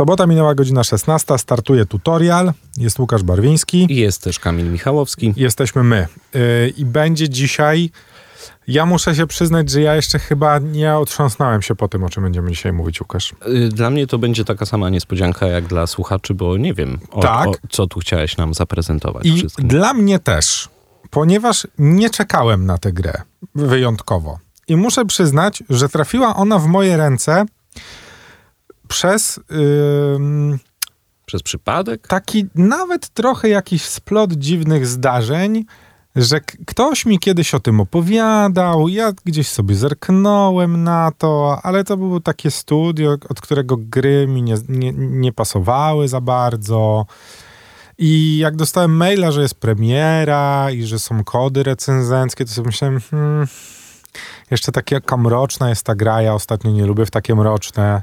Sobota minęła godzina 16, startuje tutorial, jest Łukasz Barwiński. I jest też Kamil Michałowski. Jesteśmy my. Yy, I będzie dzisiaj... Ja muszę się przyznać, że ja jeszcze chyba nie otrząsnąłem się po tym, o czym będziemy dzisiaj mówić, Łukasz. Y, Dla mnie to będzie taka sama niespodzianka jak dla słuchaczy, bo nie wiem, o, Tak. o, co tu chciałeś nam zaprezentować I wszystkim. dla mnie też, ponieważ nie czekałem na tę grę wyjątkowo. I muszę przyznać, że trafiła ona w moje ręce przez ym, Przez przypadek? taki nawet trochę jakiś splot dziwnych zdarzeń, że ktoś mi kiedyś o tym opowiadał, ja gdzieś sobie zerknąłem na to, ale to było takie studio, od którego gry mi nie, nie, nie pasowały za bardzo. I jak dostałem maila, że jest premiera i że są kody recenzenckie, to sobie myślałem, hmm, jeszcze taka mroczna jest ta gra, ja ostatnio nie lubię w takie mroczne.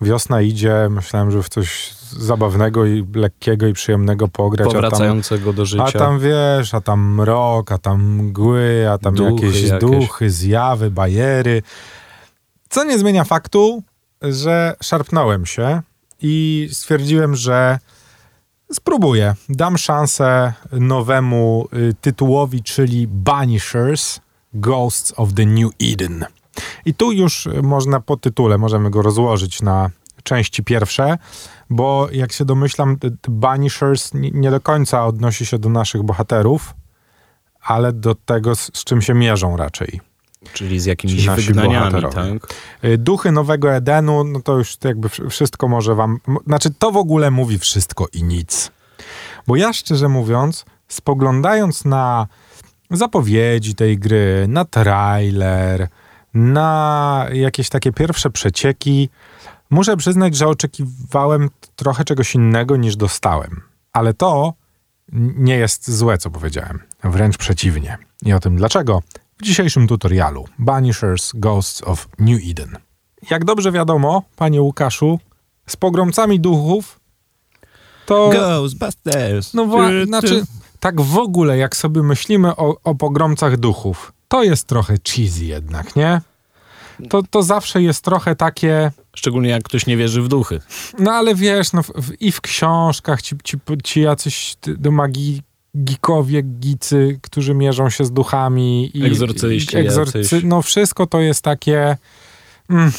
Wiosna idzie, myślałem, że w coś zabawnego i lekkiego i przyjemnego pograć. a tam- Powracającego do życia. a tam wiesz, a tam mrok, a tam mgły, a tam Duchy jakieś, jakieś. duchy, zjawy, bajery. Co nie zmienia faktu, że szarpnąłem się i stwierdziłem, że spróbuję. Dam szansę nowemu y, tytułowi, czyli Banishers Ghosts of the New Eden. I tu już można po tytule, możemy go rozłożyć na części pierwsze, bo jak się domyślam, Banishers nie, do końca odnosi się do naszych bohaterów, ale do tego, z, z czym się mierzą raczej. Czyli z jakimiś nasi wygnaniami, tak? Y, Duchy Nowego Edenu, no to już jakby wsz- wszystko może wam... Znaczy, to w ogóle mówi wszystko i nic. Bo ja szczerze mówiąc, spoglądając na zapowiedzi tej gry, na trailer, na jakieś takie pierwsze przecieki, muszę przyznać, że oczekiwałem trochę czegoś innego niż dostałem. Ale to nie jest złe, co powiedziałem. Wręcz przeciwnie. I o tym dlaczego w dzisiejszym tutorialu Banishers Ghosts of New Eden. Jak dobrze wiadomo, panie Łukaszu, z pogromcami duchów to... Ghostbusters! No wła- znaczy, tak w ogóle, jak sobie myślimy o, o pogromcach duchów, to jest trochę cheesy jednak, nie? To, to zawsze jest trochę takie... Szczególnie jak ktoś nie wierzy w duchy. No ale wiesz, no, w, w, i w książkach ci, ci, ci jacyś do magii geekowie, gicy, którzy mierzą się z duchami. I, Egzorcyści jacyś. No wszystko to jest takie... Mm,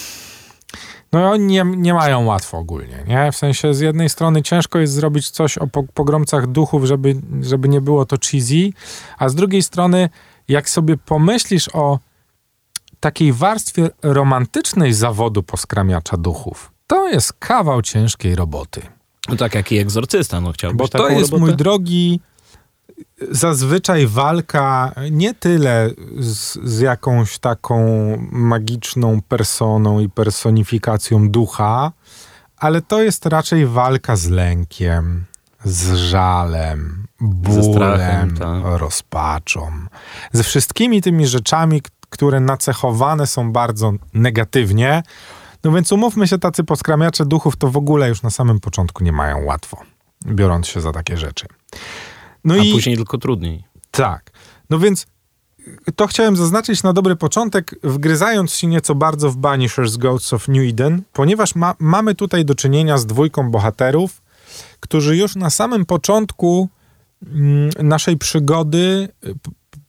no oni nie, nie mają łatwo ogólnie, nie? W sensie z jednej strony ciężko jest zrobić coś o po, pogromcach duchów, żeby, żeby nie było to cheesy, a z drugiej strony jak sobie pomyślisz o takiej warstwie romantycznej zawodu poskramiacza duchów, to jest kawał ciężkiej roboty. No tak jak i egzorcysta, no chciałbyś Bo to jest, robotę? mój drogi, zazwyczaj walka nie tyle z, z jakąś taką magiczną personą i personifikacją ducha, ale to jest raczej walka z lękiem, z żalem, Ze strachem, bólem, tak. rozpaczą. Ze wszystkimi tymi rzeczami, które nacechowane są bardzo negatywnie. No więc umówmy się, tacy poskramiacze duchów to w ogóle już na samym początku nie mają łatwo, biorąc się za takie rzeczy. No A i później tylko trudniej. tak. No więc y, to chciałem zaznaczyć na dobry początek, wgryzając się nieco bardzo w Banishers Ghosts of New Eden, ponieważ ma, mamy tutaj do czynienia z dwójką bohaterów, którzy już na samym początku mm, naszej przygody y,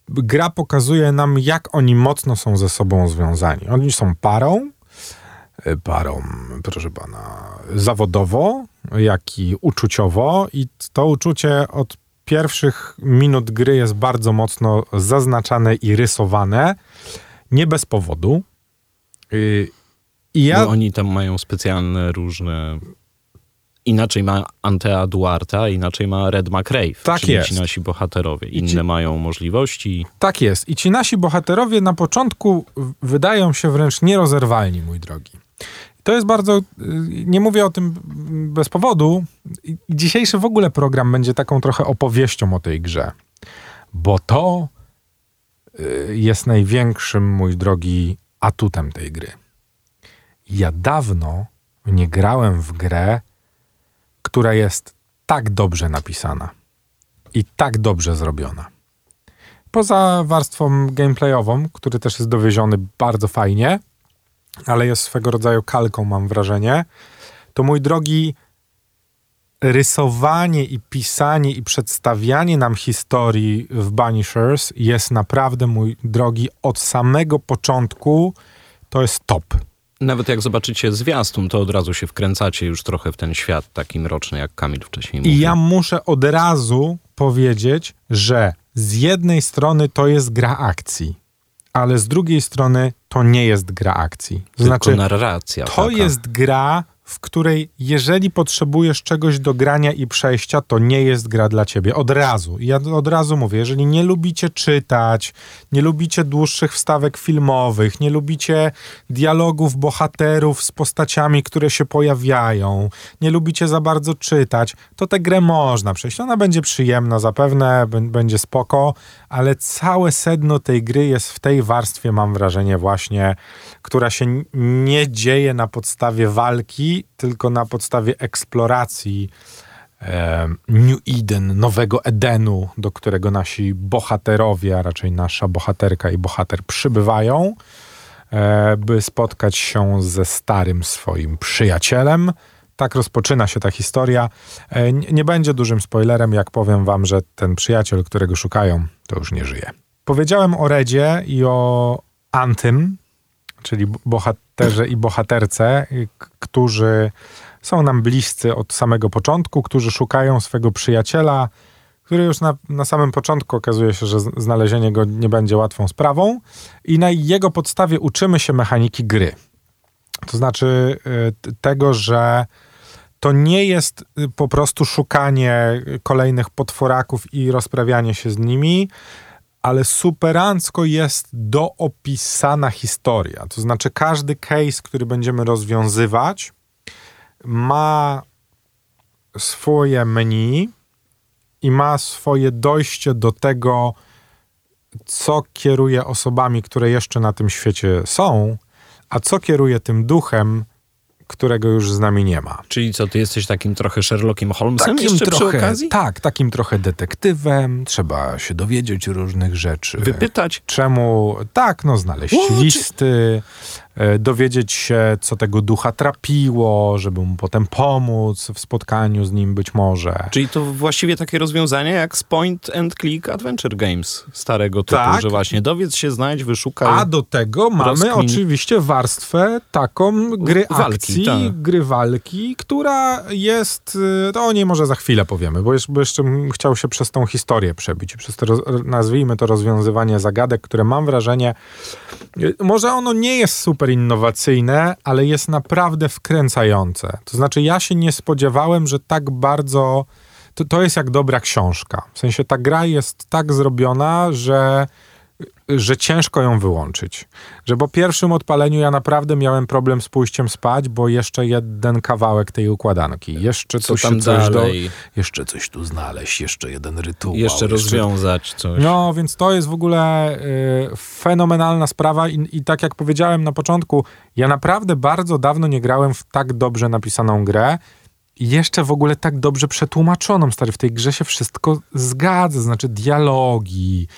gra pokazuje nam, jak oni mocno są ze sobą związani. Oni są parą, y, parą, proszę pana, zawodowo, jak i uczuciowo i to uczucie od pierwszych minut gry jest bardzo mocno zaznaczane i rysowane, nie bez powodu. Y, I ja... Bo oni tam mają specjalne różne... Inaczej ma Antea Duarta, inaczej ma Red McRae. Tak czyli jest. ci nasi bohaterowie. Inne ci- mają możliwości. Tak jest. I ci nasi bohaterowie na początku wydają się wręcz nierozerwalni, mój drogi. To jest bardzo. y, Nie mówię o tym bez powodu. Dzisiejszy w ogóle program będzie taką trochę opowieścią o tej grze. Bo to y, jest największym, mój drogi, atutem tej gry. Ja dawno nie grałem w grę, która jest tak dobrze napisana i tak dobrze zrobiona. Poza warstwą gameplayową, który też jest dowieziony bardzo fajnie, ale jest swego rodzaju kalką, mam wrażenie, to mój drogi, rysowanie i pisanie i przedstawianie nam historii w Banishers jest naprawdę, mój drogi, od samego początku to jest top. Nawet jak zobaczycie zwiastun, to od razu się wkręcacie już trochę w ten świat taki mroczny, jak Kamil wcześniej mówił. I ja muszę od razu powiedzieć, że z jednej strony to jest gra akcji, ale z drugiej strony to nie jest gra akcji. To Tylko znaczy, narracja. to taka. jest gra, w której jeżeli potrzebujesz czegoś do grania i przejścia, to nie jest gra dla ciebie. Od razu. Ja od razu mówię, jeżeli nie lubicie czytać, nie lubicie dłuższych wstawek filmowych, nie lubicie dialogów bohaterów z postaciami, które się pojawiają, nie lubicie za bardzo czytać, to tę grę można przejść. Ona będzie przyjemna zapewne, będzie spoko, ale całe sedno tej gry jest w tej warstwie, mam wrażenie, właśnie, która się nie dzieje na podstawie walki, tylko na podstawie eksploracji e, New Eden, nowego Edenu, do którego nasi bohaterowie, a raczej nasza bohaterka i bohater przybywają, e, by spotkać się ze starym swoim przyjacielem. Tak rozpoczyna się ta historia. E, Nie będzie dużym spoilerem, jak powiem wam, że ten przyjaciel, którego szukają, to już nie żyje. Powiedziałem o Redzie i o Antym, czyli bohaterze i bohaterce, którzy są nam bliscy od samego początku, którzy szukają swego przyjaciela, który już na, na samym początku okazuje się, że znalezienie go nie będzie łatwą sprawą i na jego podstawie uczymy się mechaniki gry. To znaczy y, tego, że to nie jest y, po prostu szukanie y, kolejnych potworaków i rozprawianie się z nimi, ale superancko jest doopisana historia. To znaczy każdy case, który będziemy rozwiązywać, ma swoje menu i ma swoje dojście do tego, co kieruje osobami, które jeszcze na tym świecie są, a co kieruje tym duchem, którego już z nami nie ma. Czyli co, ty jesteś takim trochę Sherlockiem Holmesem jeszcze przy okazji? tak, takim trochę detektywem, trzeba się dowiedzieć różnych rzeczy. Wypytać? Czemu, tak, no znaleźć O, czy- listy, e, dowiedzieć się, co tego ducha trapiło, żeby mu potem pomóc w spotkaniu z nim być może. Czyli to właściwie takie rozwiązanie jak z Point and Click Adventure Games starego typu, Tak. że właśnie dowiedz się, znajdź, wyszukaj. A do tego mamy rozkmin. oczywiście warstwę taką gry Walki, akcji, tak. gry walki, która jest, y, to o niej może za chwilę powiemy, bo jeszcze, bo jeszcze bym chciał się przez tą historię przebić, przez to, nazwijmy to rozwiązywanie zagadek, które mam wrażenie, y, może ono nie jest super innowacyjne, ale jest naprawdę wkręcające. To znaczy ja się nie spodziewałem, że tak bardzo... To, to jest jak dobra książka. W sensie ta gra jest tak zrobiona, że że ciężko ją wyłączyć. Że po pierwszym odpaleniu ja naprawdę miałem problem z pójściem spać, bo jeszcze jeden kawałek tej układanki. Jeszcze co coś, tam coś do, dalej? Jeszcze coś tu znaleźć, jeszcze jeden rytuał. Jeszcze rozwiązać coś. No, więc to jest w ogóle y, fenomenalna sprawa i, i tak jak powiedziałem na początku, ja naprawdę bardzo dawno nie grałem w tak dobrze napisaną grę i jeszcze w ogóle tak dobrze przetłumaczoną, stary. W tej grze się wszystko zgadza, znaczy dialogi,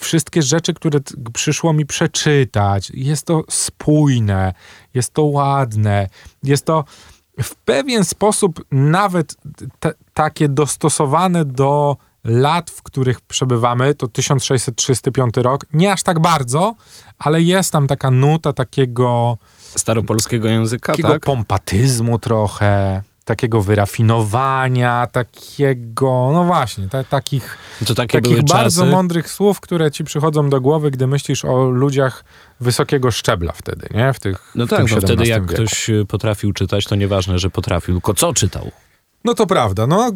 wszystkie rzeczy, które przyszło mi przeczytać. Jest to spójne, jest to ładne, jest to w pewien sposób nawet takie dostosowane do lat, w których przebywamy, to 1635 rok, nie aż tak bardzo, ale jest tam taka nuta takiego, Staropolskiego języka, takiego tak? pompatyzmu trochę, takiego wyrafinowania, takiego, no właśnie, ta, takich, takich bardzo czasy. mądrych słów, które ci przychodzą do głowy, gdy myślisz o ludziach wysokiego szczebla wtedy, nie? W tych No w tak, no wtedy jak wieku. ktoś y, potrafił czytać, to nieważne, że potrafił, tylko co czytał. No to prawda. No,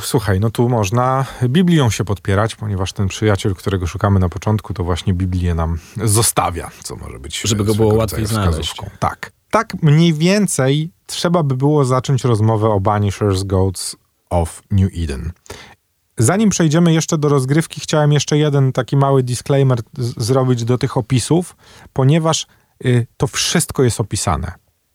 słuchaj, no tu można Biblią się podpierać, ponieważ ten przyjaciel, którego szukamy na początku, to właśnie Biblię nam zostawia, co może być Żeby go było łatwiej znaleźć. Tak. Tak mniej więcej trzeba by było zacząć rozmowę o Banishers Goats of New Eden. Zanim przejdziemy jeszcze do rozgrywki, chciałem jeszcze jeden taki mały disclaimer zrobić do tych opisów, ponieważ y, to wszystko jest opisane.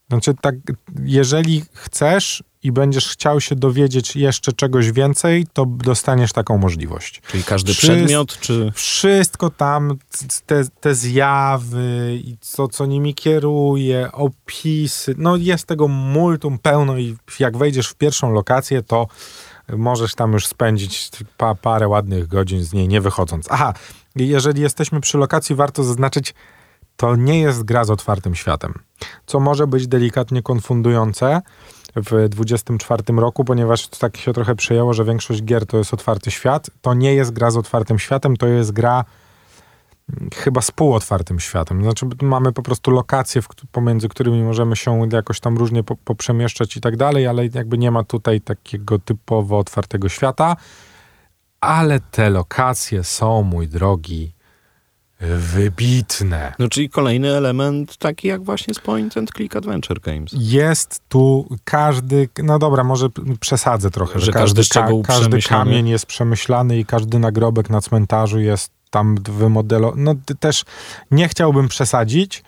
Znaczy, tak, jeżeli chcesz i będziesz chciał się dowiedzieć jeszcze czegoś więcej, to dostaniesz taką możliwość. Czyli każdy Wszyscy- przedmiot, czy... Wszystko tam, te, te zjawy i co, co nimi kieruje, opisy, no jest tego multum pełno i jak wejdziesz w pierwszą lokację, to możesz tam już spędzić pa, parę ładnych godzin z niej nie wychodząc. Aha, jeżeli jesteśmy przy lokacji, warto zaznaczyć, to nie jest gra z otwartym światem, co może być delikatnie konfundujące w 24 roku, ponieważ tak się trochę przyjęło, że większość gier to jest otwarty świat. To nie jest gra z otwartym światem, to jest gra mm, chyba z półotwartym światem. Znaczy mamy po prostu lokacje, pomiędzy którymi możemy się jakoś tam różnie po, poprzemieszczać i tak dalej, ale jakby nie ma tutaj takiego typowo otwartego świata. Ale te lokacje są, mój drogi, wybitne. No czyli kolejny element taki jak właśnie z Point and Click Adventure Games. Jest tu każdy, no dobra, może przesadzę trochę, Że że, każdy każdy, ka, każdy kamień jest przemyślany i każdy nagrobek na cmentarzu jest tam wymodelowany. No też nie chciałbym przesadzić,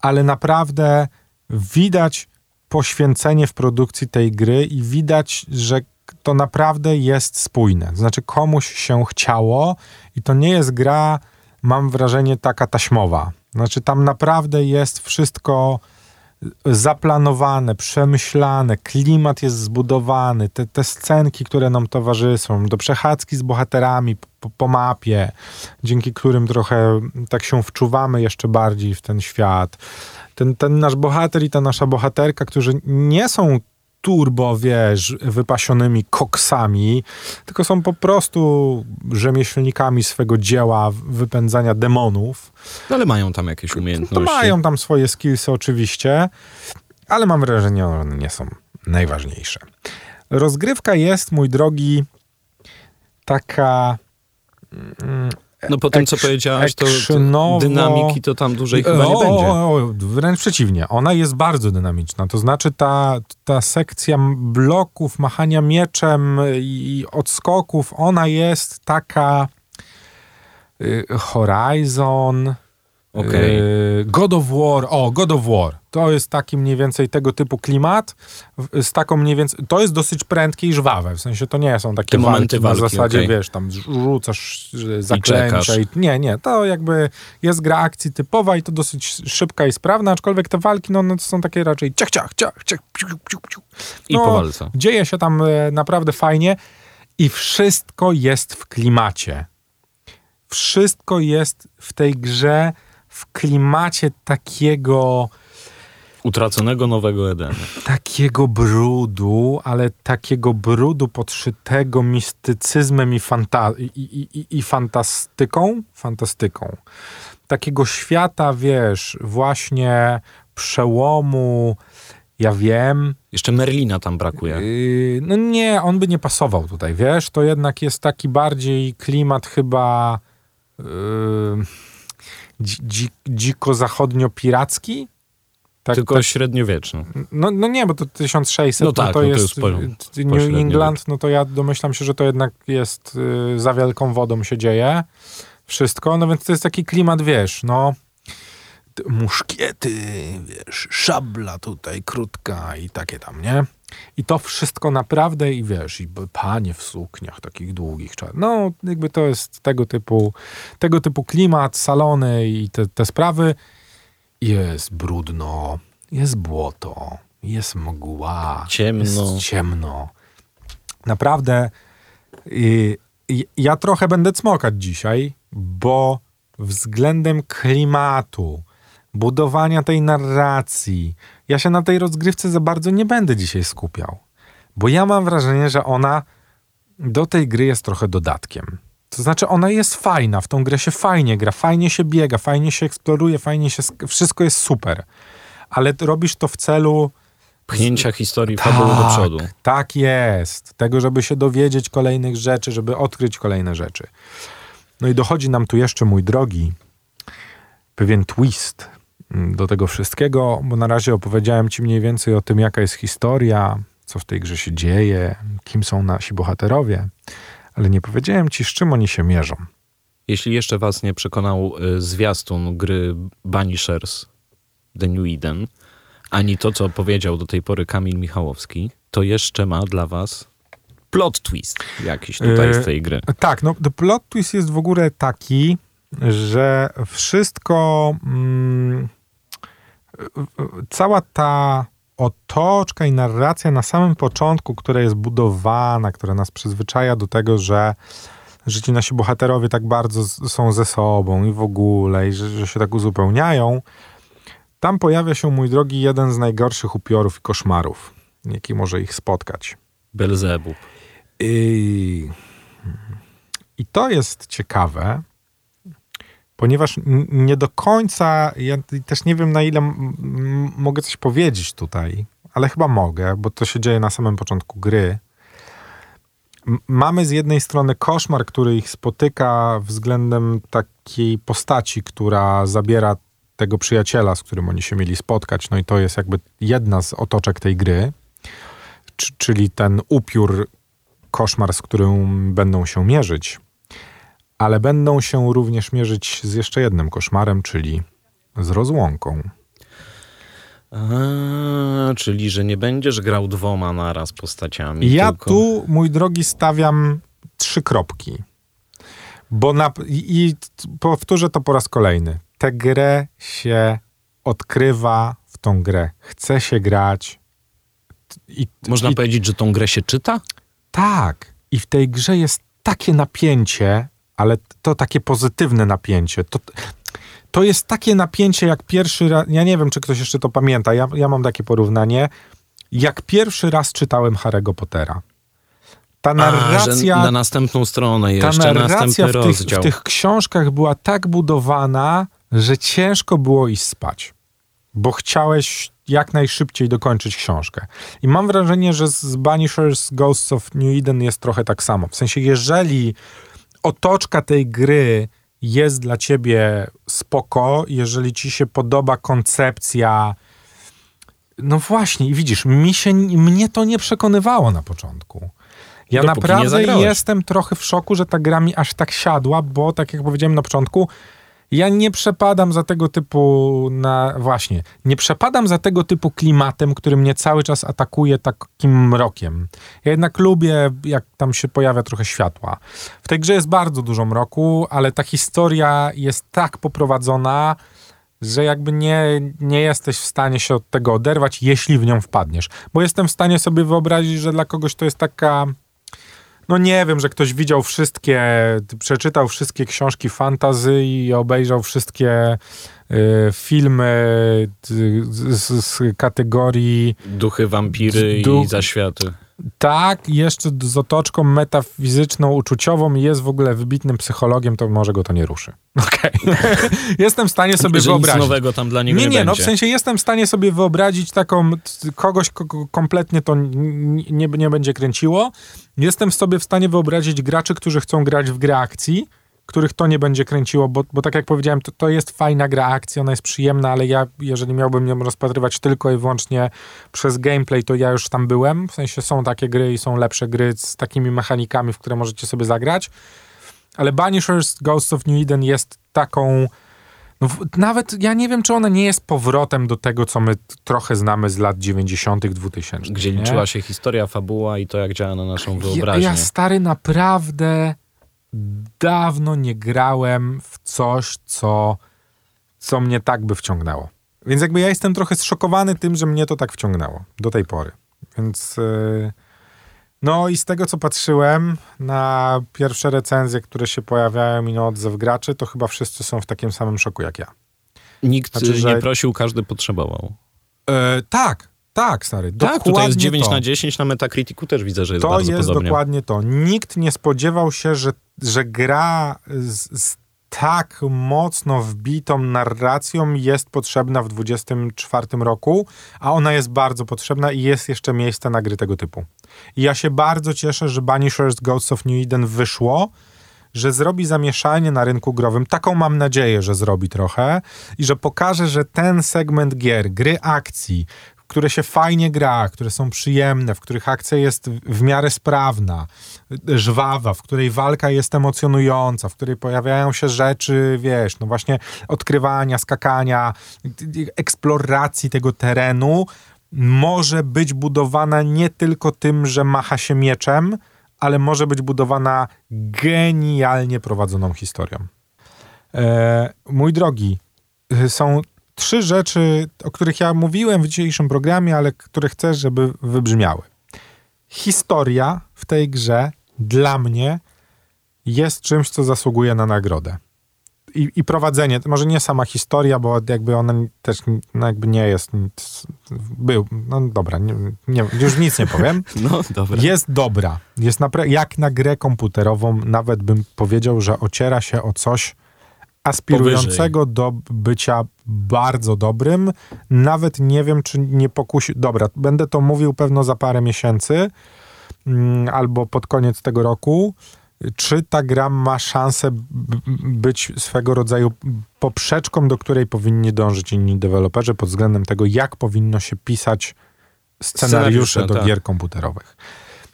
ale naprawdę widać poświęcenie w produkcji tej gry i widać, że to naprawdę jest spójne. Znaczy komuś się chciało i to nie jest gra, mam wrażenie, taka taśmowa. Znaczy tam naprawdę jest wszystko zaplanowane, przemyślane, klimat jest zbudowany, te, te scenki, które nam towarzyszą, do przechadzki z bohaterami po, po mapie, dzięki którym trochę tak się wczuwamy jeszcze bardziej w ten świat. Ten, ten nasz bohater i ta nasza bohaterka, którzy nie są turbo, wiesz, wypasionymi koksami, tylko są po prostu rzemieślnikami swego dzieła wypędzania demonów. No ale mają tam jakieś To umiejętności. mają tam swoje skillsy oczywiście, ale mam wrażenie, że one nie są najważniejsze. Rozgrywka jest, mój drogi, taka mm, No po tym, co powiedziałaś, to, dynamiki to tam dłużej chyba nie będzie. O, wręcz przeciwnie, ona jest bardzo dynamiczna. To znaczy ta, ta sekcja bloków, machania mieczem i odskoków, ona jest taka y, Horizon, Okej. y, God of War, o, God of War. To jest taki mniej więcej tego typu klimat, z taką mniej więcej, to jest dosyć prętkie i żwawe, w sensie to nie są takie Te momenty walki, walki, na zasadzie, okej. wiesz, tam rzucasz zaklęcia i, nie, nie, to jakby jest gra akcji typowa i to dosyć szybka i sprawna, aczkolwiek te walki, no, one to są takie raczej ciach, ciach, ciach, ciach, piu, piu, piu, piu. I no, po walce. Dzieje się tam e, naprawdę fajnie i wszystko jest w klimacie. Wszystko jest w tej grze w klimacie takiego Utraconego Nowego Edenu. takiego brudu, ale takiego brudu podszytego mistycyzmem i, fanta- i, i, i, fantastyką, fantastyką. Takiego świata, wiesz, właśnie przełomu, ja wiem, Jeszcze Merlina tam brakuje. Yy, no nie, on by nie pasował tutaj, wiesz? To jednak jest taki bardziej klimat chyba yy, dzi, dzi, dziko-zachodnio-piracki. Tak, tylko tak, średniowieczny. no, no nie, bo to 1600 No tak, to no to jest, jest po- po New. England, no to ja domyślam się, że to jednak jest y, za wielką wodą się dzieje wszystko, no więc to jest taki klimat, wiesz, no muszkiety, wiesz, szabla tutaj krótka i takie tam, nie? I to wszystko naprawdę i wiesz, i panie w sukniach takich długich, no jakby to jest tego typu, tego typu klimat, salony i te, te sprawy. Jest brudno, jest błoto, jest mgła, Ciemno. jest ciemno. Naprawdę y, y, ja trochę będę cmokać dzisiaj, bo względem klimatu, budowania tej narracji, ja się na tej rozgrywce za bardzo nie będę dzisiaj skupiał. Bo ja mam wrażenie, że ona do tej gry jest trochę dodatkiem. To znaczy, ona jest fajna, w tą grę się fajnie gra, fajnie się biega, fajnie się eksploruje, fajnie się. Wszystko jest super. Ale robisz to w celu Pchnięcia historii fabuły do przodu. tak jest. Tego, żeby się dowiedzieć kolejnych rzeczy, żeby odkryć kolejne rzeczy. No i dochodzi nam tu jeszcze, mój drogi, pewien twist mm, do tego wszystkiego, bo na razie opowiedziałem ci mniej więcej o tym, jaka jest historia, co w tej grze się dzieje, kim są nasi bohaterowie, ale nie powiedziałem ci, z czym oni się mierzą. Jeśli jeszcze was nie przekonał y, zwiastun gry Banishers The New Eden, ani to, co powiedział do tej pory Kamil Michałowski, to jeszcze ma dla was plot twist jakiś tutaj z tej gry. Tak, no plot twist jest w ogóle taki, że wszystko mm, cała ta otoczka i narracja na samym początku, która jest budowana, która nas przyzwyczaja do tego, że że ci nasi bohaterowie tak bardzo są ze sobą i w ogóle, i że, że się tak uzupełniają, tam pojawia się, mój drogi, jeden z najgorszych upiorów i koszmarów, jaki może ich spotkać. Belzebub. I, I to jest ciekawe, ponieważ nie do końca, ja też nie wiem na ile mogę coś powiedzieć tutaj, ale chyba mogę, bo to się dzieje na samym początku gry. mamy z jednej strony koszmar, który ich spotyka względem takiej postaci, która zabiera tego przyjaciela, z którym oni się mieli spotkać. No i to jest jakby jedna z otoczek tej gry, czyli ten upiór, koszmar, z którym będą się mierzyć. Ale będą się również mierzyć z jeszcze jednym koszmarem, czyli z rozłąką. A, czyli, że nie będziesz grał dwoma naraz postaciami. Ja tylko... tu, mój drogi, stawiam trzy kropki. Bo na, i, i powtórzę to po raz kolejny tę grę się odkrywa w tą grę. Chce się grać. I, Można i, powiedzieć, że tą grę się czyta? Tak. I w tej grze jest takie napięcie, ale to takie pozytywne napięcie. To, to jest takie napięcie, jak pierwszy raz. Ja nie wiem, czy ktoś jeszcze to pamięta. Ja, ja mam takie porównanie. Jak pierwszy raz czytałem Harry'ego Pottera. Ta narracja. A, na następną stronę jeszcze, ta narracja w tych, w tych książkach była tak budowana, że ciężko było iść spać, bo chciałeś jak najszybciej dokończyć książkę. I mam wrażenie, że z Banishers Ghosts of New Eden jest trochę tak samo. W sensie, jeżeli otoczka tej gry jest dla ciebie spoko, jeżeli ci się podoba koncepcja. No właśnie, i widzisz, mi się, mnie to nie przekonywało na początku. Ja Dopóki naprawdę jestem trochę w szoku, że ta gra mi aż tak siadła, bo tak jak powiedziałem na początku, ja nie przepadam za tego typu na właśnie, nie przepadam za tego typu klimatem, który mnie cały czas atakuje takim mrokiem. Ja jednak lubię, jak tam się pojawia trochę światła. W tej grze jest bardzo dużo mroku, ale ta historia jest tak poprowadzona, że jakby nie, nie jesteś w stanie się od tego oderwać, jeśli w nią wpadniesz. Bo jestem w stanie sobie wyobrazić, że dla kogoś to jest taka no nie wiem, że ktoś widział wszystkie, przeczytał wszystkie książki fantazy i obejrzał wszystkie y, filmy z, z, kategorii duchy, wampiry i zaświaty. Tak, jeszcze z otoczką metafizyczną, uczuciową jest w ogóle wybitnym psychologiem, to może go to nie ruszy. Okej. Okay. jestem w stanie sobie że wyobrazić. Nic nowego tam dla niego nie, nie, nie no w sensie jestem w stanie sobie wyobrazić taką kogoś, kogo kompletnie to nie, nie będzie kręciło. Jestem sobie w stanie wyobrazić graczy, którzy chcą grać w grę akcji, których to nie będzie kręciło, bo, bo tak jak powiedziałem, to, to jest fajna gra akcji, ona jest przyjemna, ale ja, jeżeli miałbym ją rozpatrywać tylko i wyłącznie przez gameplay, to ja już tam byłem. W sensie są takie gry i są lepsze gry z takimi mechanikami, w które możecie sobie zagrać. Ale Banishers Ghost of New Eden jest taką. No, nawet ja nie wiem, czy ona nie jest powrotem do tego, co my trochę znamy z lat 90., 2000. Gdzie liczyła się historia, fabuła i to, jak działa na naszą wyobraźnię. Ja, ja stary naprawdę dawno nie grałem w coś, co, co mnie tak by wciągnęło. Więc jakby ja jestem trochę zszokowany tym, że mnie to tak wciągnęło do tej pory. Więc yy, no i z tego, co patrzyłem na pierwsze recenzje, które się pojawiają i na odzew graczy, to chyba wszyscy są w takim samym szoku jak ja. Nikt znaczy, że... nie prosił, każdy potrzebował. Yy, tak, tak, stary. Tak, tutaj jest 9 to. na 10, na Metacriticu też widzę, że jest to bardzo jest podobnie. dokładnie to. Nikt nie spodziewał się, że, że gra z, z tak mocno wbitą narracją jest potrzebna w 24 roku, a ona jest bardzo potrzebna i jest jeszcze miejsce na gry tego typu. I ja się bardzo cieszę, że Banishers Ghosts of New Eden wyszło, że zrobi zamieszanie na rynku growym. Taką mam nadzieję, że zrobi trochę i że pokaże, że ten segment gier, gry akcji, które się fajnie gra, które są przyjemne, w których akcja jest w miarę sprawna, żwawa, w której walka jest emocjonująca, w której pojawiają się rzeczy, wiesz, no właśnie odkrywania, skakania, eksploracji tego terenu, może być budowana nie tylko tym, że macha się mieczem, ale może być budowana genialnie prowadzoną historią. E, mój drogi, są trzy rzeczy, o których ja mówiłem w dzisiejszym programie, ale które chcę, żeby wybrzmiały. Historia w tej grze dla mnie jest czymś, co zasługuje na nagrodę. I, i prowadzenie, może nie sama historia, bo jakby ona też no jakby nie jest nic, był, no dobra, nie, nie, już nic nie powiem. No dobra. Jest dobra. Jest napra- jak na grę komputerową, nawet bym powiedział, że ociera się o coś aspirującego Powyżej. do bycia bardzo dobrym. Nawet nie wiem, czy nie pokusi. Dobra, będę to mówił pewno za parę miesięcy mm, albo pod koniec tego roku. Czy ta gra ma szansę być swego rodzaju poprzeczką, do której powinni dążyć inni deweloperzy pod względem tego, jak powinno się pisać scenariusze Scenariusze, do tak. gier komputerowych.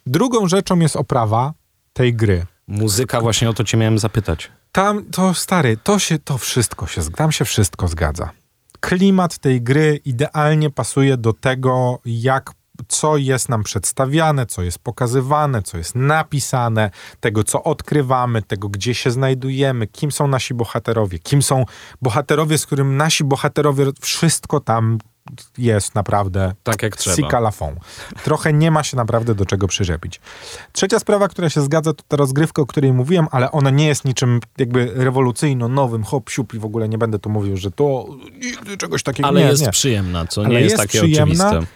Drugą rzeczą jest oprawa tej gry. Muzyka, właśnie o to cię miałem zapytać. Tam, to stary, to się, to wszystko się, tam się wszystko zgadza. Klimat tej gry idealnie pasuje do tego, jak, co jest nam przedstawiane, co jest pokazywane, co jest napisane, tego, co odkrywamy, tego, gdzie się znajdujemy, kim są nasi bohaterowie, kim są bohaterowie, z którym nasi bohaterowie, wszystko tam jest naprawdę Tak jak trzeba. Sika la fond. Trochę nie ma się naprawdę do czego przyczepić. Trzecia sprawa, która się zgadza, to ta rozgrywka, o której mówiłem, ale ona nie jest niczym jakby rewolucyjno, nowym, hop, siup i w ogóle nie będę tu mówił, że to nigdy czegoś takiego Ale nie, jest nie. przyjemna, co Ale nie jest, jest takie przyjemna. oczywiste.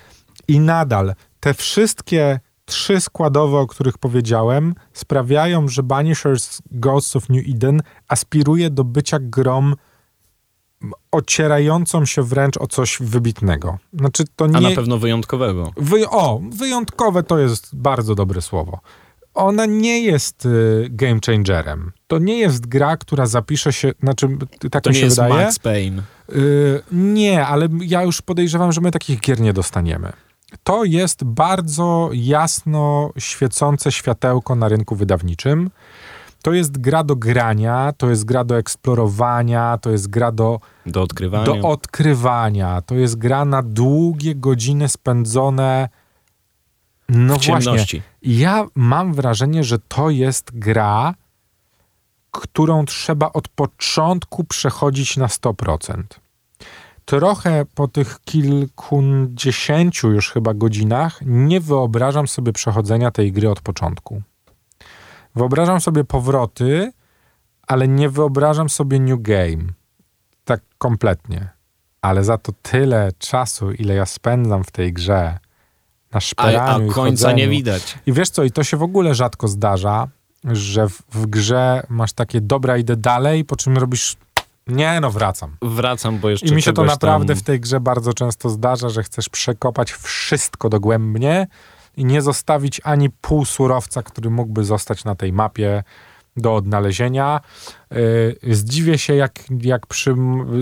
I nadal te wszystkie trzy składowe, o których powiedziałem, sprawiają, że Banishers Ghosts of New Eden aspiruje do bycia grom ocierającą się wręcz o coś wybitnego. Znaczy to A nie... na pewno wyjątkowego. Wy, o, wyjątkowe to jest bardzo dobre słowo. Ona nie jest y, game changerem. To nie jest gra, która zapisze się, znaczy tak To mi nie się jest wydaje. Max Payne. Y, nie, ale ja już podejrzewam, że my takich gier nie dostaniemy. To jest bardzo jasno świecące światełko na rynku wydawniczym. To jest gra do grania, to jest gra do eksplorowania, to jest gra do Do odkrywania. do odkrywania. To jest gra na długie godziny spędzone. No w właśnie. ciemności. Ja mam wrażenie, że to jest gra, którą trzeba od początku przechodzić na 100%. Trochę po tych kilkudziesięciu już chyba godzinach nie wyobrażam sobie przechodzenia tej gry od początku. Wyobrażam sobie powroty, ale nie wyobrażam sobie new game. Tak kompletnie. Ale za to tyle czasu, ile ja spędzam w tej grze, na A, szperaniu a i końca nie chodzeniu. widać. I wiesz co, i to się w ogóle rzadko zdarza, że w, w grze masz takie dobra, idę dalej, po czym robisz nie no, wracam. Wracam, bo jeszcze I mi się to naprawdę tam... w tej grze bardzo często zdarza, że chcesz przekopać wszystko dogłębnie i nie zostawić ani pół surowca, który mógłby zostać na tej mapie do odnalezienia. Yy, Zdziwię się, jak, jak przy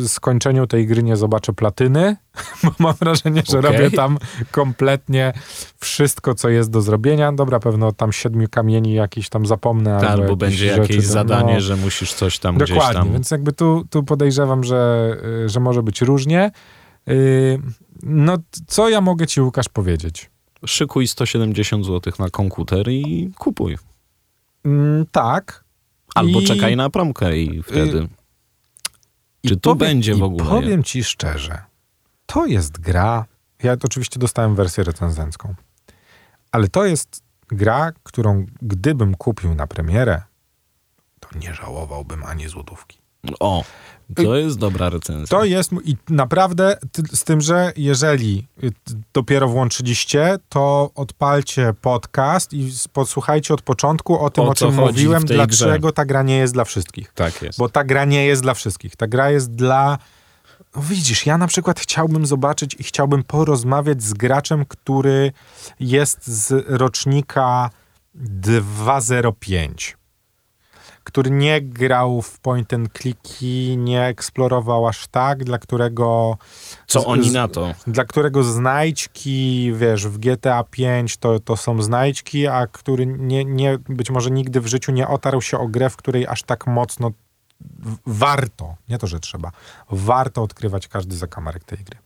skończeniu tej gry nie zobaczę platyny, bo mam wrażenie, że Okej. robię tam kompletnie wszystko, co jest do zrobienia. Dobra, pewno tam siedmiu kamieni jakiś tam zapomnę. Tak, albo będzie rzeczy, jakieś no, zadanie, że musisz coś tam gdzieś Dokładnie, więc jakby tu, tu podejrzewam, że, y, że może być różnie. Yy, No, co ja mogę ci, Łukasz, powiedzieć? Szykuj 170 zł na komputer i kupuj. Mm, tak. Albo I- czekaj na promkę i wtedy... Czy tu powiem- będzie w i ogóle? powiem ci szczerze, to jest gra, ja to oczywiście dostałem wersję recenzencką, ale to jest gra, którą gdybym kupił na premierę, to nie żałowałbym ani złotówki. O, to jest dobra recenzja. To jest i naprawdę z tym, że jeżeli y, dopiero włączyliście, to odpalcie podcast i posłuchajcie od początku o tym, O o, czym mówiłem, dlaczego ta gra nie jest dla wszystkich. Tak jest. Bo ta gra nie jest dla wszystkich. Ta gra jest dla. No widzisz, ja na przykład chciałbym zobaczyć i chciałbym porozmawiać z graczem, który jest z rocznika 205. który nie grał w point and clicki, nie eksplorował aż tak, dla którego Co z- oni na to? dla którego znajdźki, wiesz, w GTA 5 to, to są znajdźki, a który nie, nie, być może nigdy w życiu nie otarł się o grę, w której aż tak mocno warto, nie to, że trzeba, warto odkrywać każdy zakamarek tej gry.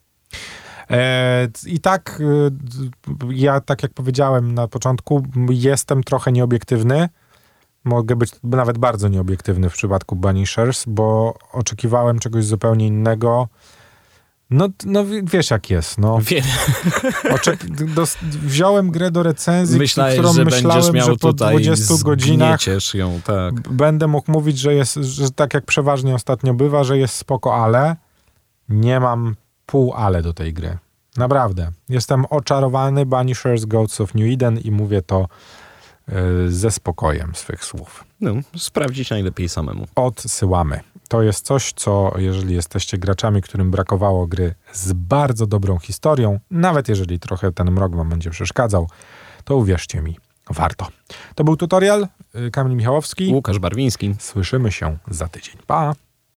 E, I tak, d- ja tak jak powiedziałem na początku, jestem trochę nieobiektywny. Mogę być nawet bardzo nieobiektywny w przypadku Banishers, bo oczekiwałem czegoś zupełnie innego. No, no wiesz jak jest, no. Wie, Oczek- dos- wziąłem grę do recenzji, myślałeś, którą że myślałem, miał że po tutaj 20 godzinach ją, tak. b- będę mógł mówić, że jest, że tak jak przeważnie ostatnio bywa, że jest spoko, ale nie mam pół ale do tej gry. Naprawdę. Jestem oczarowany Banishers Goats of New Eden i mówię to ze spokojem swych słów. No, sprawdzić najlepiej samemu. Odsyłamy. To jest coś, co jeżeli jesteście graczami, którym brakowało gry z bardzo dobrą historią, nawet jeżeli trochę ten mrok wam będzie przeszkadzał, to uwierzcie mi, warto. To był tutorial. y, Kamil Michałowski. Łukasz Barwiński. Słyszymy się za tydzień. Pa!